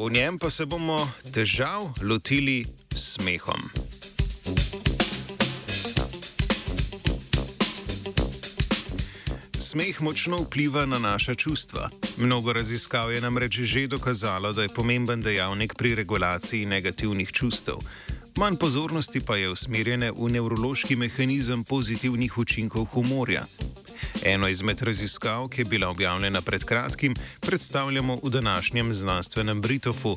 V njem pa se bomo težav lotili s smehom. Smeh močno vpliva na naša čustva. Mnogo raziskav je namreč že dokazalo, da je pomemben dejavnik pri regulaciji negativnih čustev. Manj pozornosti pa je usmerjene v nevrološki mehanizem pozitivnih učinkov humorja. Eno izmed raziskav, ki je bila objavljena pred kratkim, predstavljamo v današnjem znanstvenem Britofu.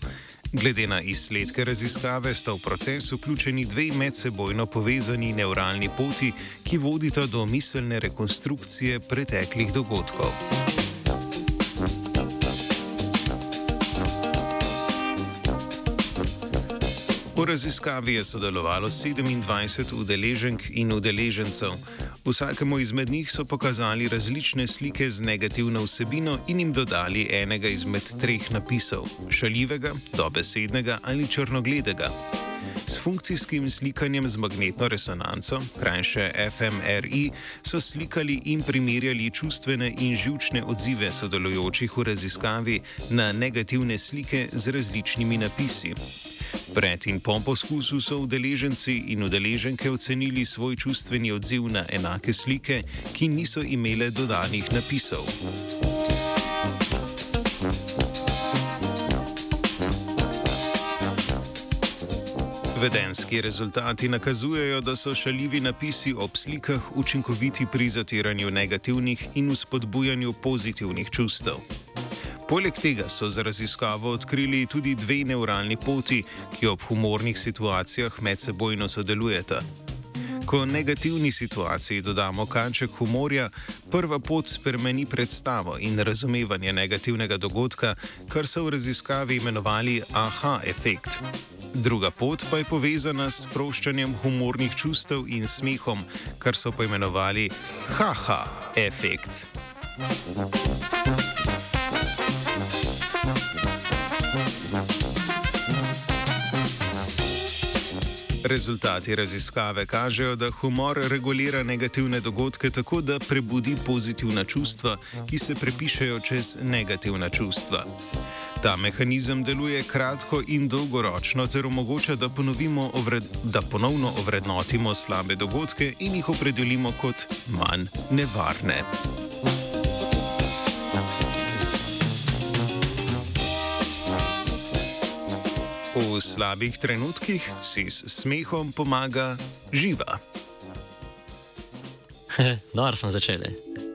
Glede na izsledke raziskave sta v proces vključeni dve medsebojno povezani neuralni poti, ki vodita do miselne rekonstrukcije preteklih dogodkov. V raziskavi je sodelovalo 27 udeleženk in udeležencev. Vsakemu izmed njih so pokazali različne slike z negativno vsebino in jim dodali enega izmed treh napisov: šaljivega, dobesednega ali črnogledega. S funkcijskim slikanjem z magnetno resonanco, krajše fMRI, so slikali in primerjali čustvene in živčne odzive sodelujočih v raziskavi na negativne slike z različnimi napisi. Pred in po poskusu so udeleženci in udeleženke ocenili svoj čustveni odziv na enake slike, ki niso imele dodanih napisov. Vedenski rezultati nakazujejo, da so šaljivi napisi ob slikah učinkoviti pri zatiranju negativnih in vzpodbujanju pozitivnih čustev. Poleg tega so z raziskavo odkrili tudi dve neuralni poti, ki ob humornih situacijah medsebojno sodelujeta. Ko negativni situaciji dodamo kanček humorja, prva pot spremeni predstavo in razumevanje negativnega dogodka, kar so v raziskavi imenovali aha efekt. Druga pot pa je povezana s sproščanjem humornih čustev in smehom, kar so poimenovali haha efekt. Thank you. Rezultati raziskave kažejo, da humor regulira negativne dogodke tako, da prebudi pozitivna čustva, ki se prepišajo čez negativna čustva. Ta mehanizem deluje kratko in dolgoročno ter omogoča, da, ovred, da ponovno ovrednotimo slabe dogodke in jih opredelimo kot manj nevarne. V slabih trenutkih si s smehom pomaga živa. Dobro smo začeli.